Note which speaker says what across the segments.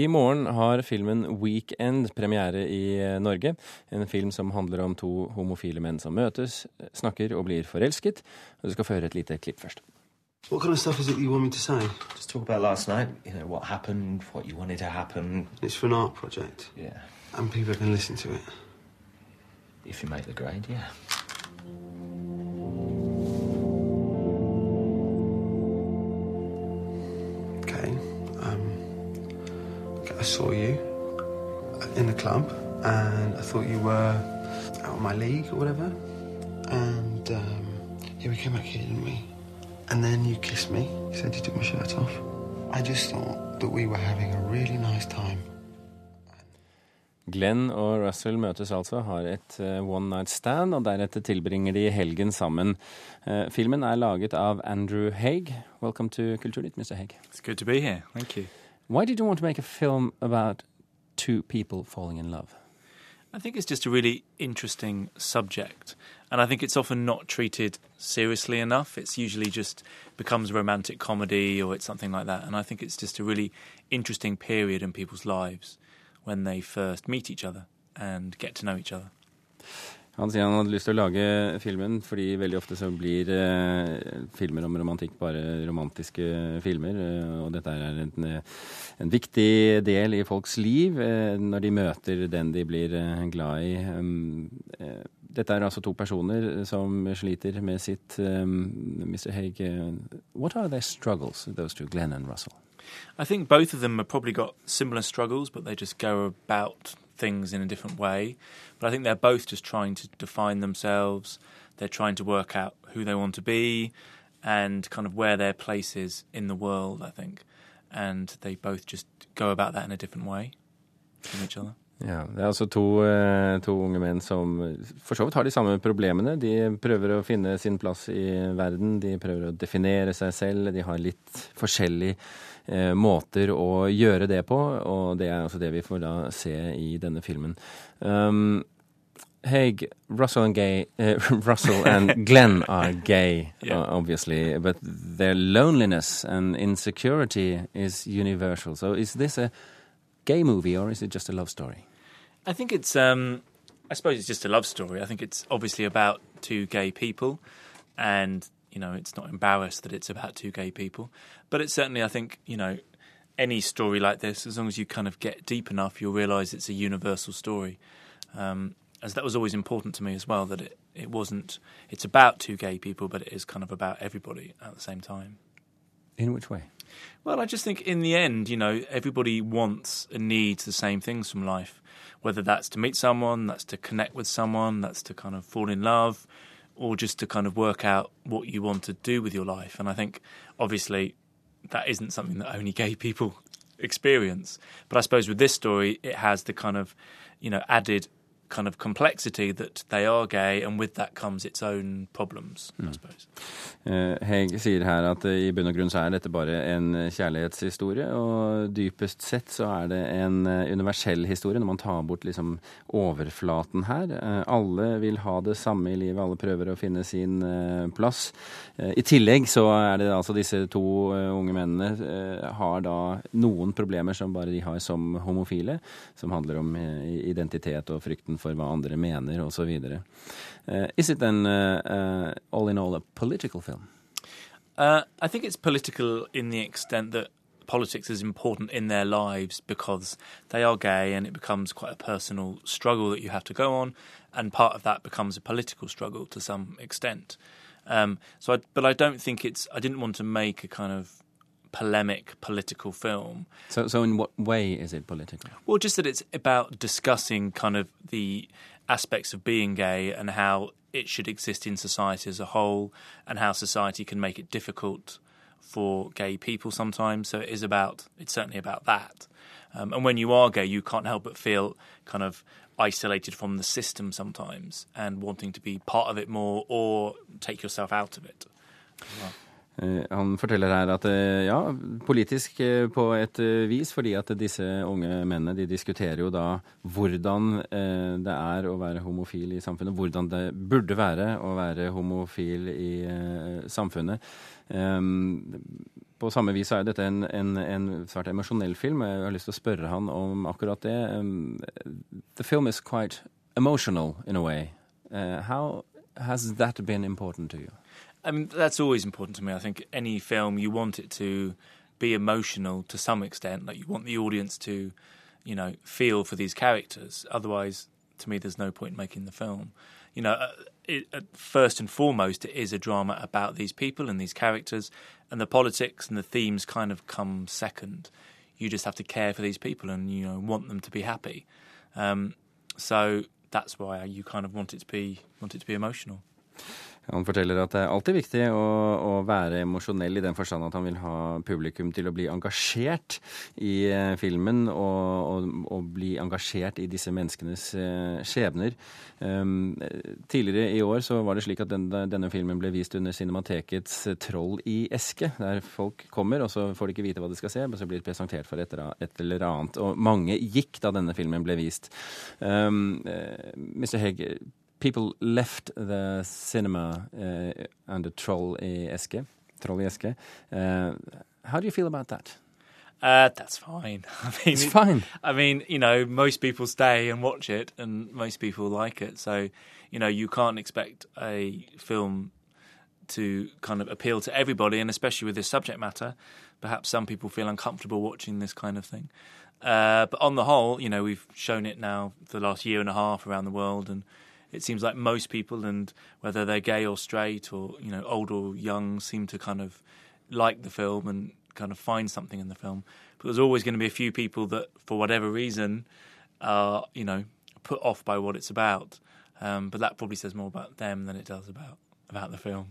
Speaker 1: I morgen har filmen 'Weekend' premiere i Norge. En film som handler om to homofile menn som møtes, snakker og blir forelsket. Du skal få høre et lite klipp først.
Speaker 2: What kind of stuff is it you want me to say?
Speaker 3: Just talk about last night. You know what happened, what you wanted to happen.
Speaker 2: It's for an art project,
Speaker 3: Yeah,
Speaker 2: and people can listen to it.
Speaker 3: if you make the grade, yeah.
Speaker 2: I saw you in the club, and I thought you were out of my league or whatever. And um, yeah, we came back here, didn't we? And then you kissed me. You said you took my shirt off. I just thought that we were having a really nice time.
Speaker 1: Glenn og Russell møtes altså, har et eh, one night stand, og deretter tilbringer de helgen sammen. Eh, filmen er laget av Andrew Haig. Welcome to Kulturnytt, Mr. Haig.
Speaker 4: It's good to be here. Thank you.
Speaker 1: Why did you want to make a film about two people falling in love?
Speaker 4: I think it's just a really interesting subject, and I think it's often not treated seriously enough. It's usually just becomes romantic comedy or it's something like that, and I think it's just a really interesting period in people's lives when they first meet each other and get to know each other.
Speaker 1: Han sier han hadde lyst til å lage filmen fordi veldig ofte så blir eh, filmer om romantikk bare romantiske filmer. Eh, og dette er en, eh, en viktig del i folks liv eh, når de møter den de blir eh, glad i. Um, dette er altså to personer som sliter med sitt um, Mr. Haig, what are their struggles, those two, Glenn and Russell?
Speaker 4: I think both of them have probably got similar struggles, but they just go about things in a different way. But I think they're both just trying to define themselves. They're trying to work out who they want to be and kind of where their place is in the world, I think. And they both just go about that in a different way from each other.
Speaker 1: Ja, Det er altså to, eh, to unge menn som for så vidt har de samme problemene. De prøver å finne sin plass i verden, de prøver å definere seg selv. De har litt forskjellige eh, måter å gjøre det på, og det er altså det vi får da se i denne filmen. Um, Haig, Russell and gay, uh, Russell and Glenn are gay,
Speaker 4: Yeah.
Speaker 1: uh, obviously, but their loneliness and insecurity is universal. So, is this a gay movie or is it just a love story?
Speaker 4: I think it's, um, I suppose it's just a love story. I think it's obviously about two gay people, and you know, it's not embarrassed that it's about two gay people. But it's certainly, I think, you know, any story like this, as long as you kind of get deep enough, you'll realise it's a universal story. Um, as that was always important to me as well, that it, it wasn't, it's about two gay people, but it is kind of about everybody at the same time.
Speaker 1: In which way?
Speaker 4: Well, I just think in the end, you know, everybody wants and needs the same things from life. Whether that's to meet someone, that's to connect with someone, that's to kind of fall in love, or just to kind of work out what you want to do with your life. And I think, obviously, that isn't something that only gay people experience. But I suppose with this story, it has the kind of, you know, added kind of complexity that they are gay, and with that comes its own problems, I suppose.
Speaker 1: Hegg Heg sier her at eh, i bunn og grunn så er dette bare en eh, kjærlighetshistorie, og dypest sett så er det en eh, universell historie når man tar bort liksom overflaten her. Eh, Alle vil ha det samme i livet, alle prøver å finne sin eh, plass. Eh, I tillegg så er det altså disse to eh, unge mennene eh, har da noen problemer som bare de har som homofile, som handler om eh, identitet og frykten for hva andre mener osv. Uh, is it then uh, uh, all in all a political film?
Speaker 4: Uh, I think it's political in the extent that politics is important in their lives because they are gay and it becomes quite a personal struggle that you have to go on, and part of that becomes a political struggle to some extent. Um, so, I, but I don't think it's. I didn't want to make a kind of polemic political film.
Speaker 1: So, so in what way is it political?
Speaker 4: Well, just that it's about discussing kind of the aspects of being gay and how it should exist in society as a whole, and how society can make it difficult for gay people sometimes. So it is about, it's certainly about that. Um, and when you are gay, you can't help but feel kind of isolated from the system sometimes and wanting to be part of it more or take yourself out of it. well.
Speaker 1: Eh, Han forteller her at eh, ja, politisk eh, på et vis, fordi at disse unge mennene de diskuterer jo da hvordan det er å være homofil i samfunnet, hvordan det burde være å være homofil i samfunnet. På samme vis er dette en, en, en svært emosjonell film. Jeg har lyst til å spørre han om akkurat det. The film is quite emotional in a way. How has that been important to you?
Speaker 4: I mean, that's always important to me. I think any film you want it to be emotional to some extent. Like you want the audience to, you know, feel for these characters. Otherwise, to me, there's no point in making the film. You know, uh, it, uh, first and foremost, it is a drama about these people and these characters, and the politics and the themes kind of come second. You just have to care for these people and you know want them to be happy. Um, so that's why you kind of want it to be want it to be emotional.
Speaker 1: Han forteller at det er alltid viktig å, å være emosjonell i den forstand at han vil ha publikum til å bli engasjert i eh, filmen og, og, og, bli engasjert i disse menneskenes eh, skjebner. Um, tidligere i år så var det slik at denne, denne filmen ble vist under Cinematekets Troll i eske, der folk kommer, og så får de ikke vite hva de skal se, men så blir det presentert for et, et eller annet. Og mange gikk da denne filmen ble vist. Um, uh, Mr. Hegg, people left the cinema uh, under Troll i Eske. Troll i Eske. Uh, how do you feel about that?
Speaker 4: Uh, that's fine. I mean,
Speaker 1: it's fine.
Speaker 4: I mean, you know, most people stay and watch it, and most people like it. So, you know, you can't expect a film to kind of appeal to everybody, and especially with this subject matter, perhaps some people feel uncomfortable watching this kind of thing. Uh, but on the whole, you know, we've shown it now for the last year and a half around the world, and it seems like most people, and whether they're gay or straight or you know old or young, seem to kind of like the film and kind of find something in the film. But there's always going to be a few people that, for whatever reason, are you know put off by what it's about. Um, but that probably says more about them than it does about about the film.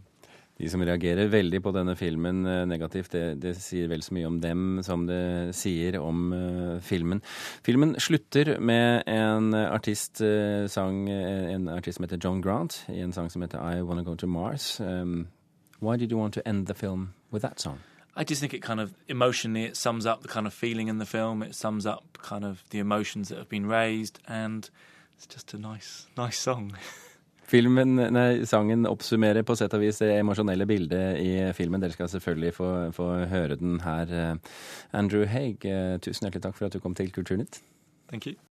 Speaker 1: De som reagerer veldig på denne filmen eh, negativt, det, det, sier vel så mye om dem som det sier om uh, filmen. Filmen slutter med en artist uh, sang en artist som heter John Grant, i en sang som heter I Wanna Go To Mars. Um, why did you want to end the film with that song?
Speaker 4: I just think it kind of emotionally it sums up the kind of feeling in the film. It sums up kind of the emotions that have been raised, and it's just a nice, nice song.
Speaker 1: Filmen, nei, Sangen oppsummerer på sett og vis det emosjonelle bildet i filmen. Dere skal selvfølgelig få, få høre den her. Andrew Haig, tusen hjertelig takk for at du kom til Kulturnytt.
Speaker 4: Thank you.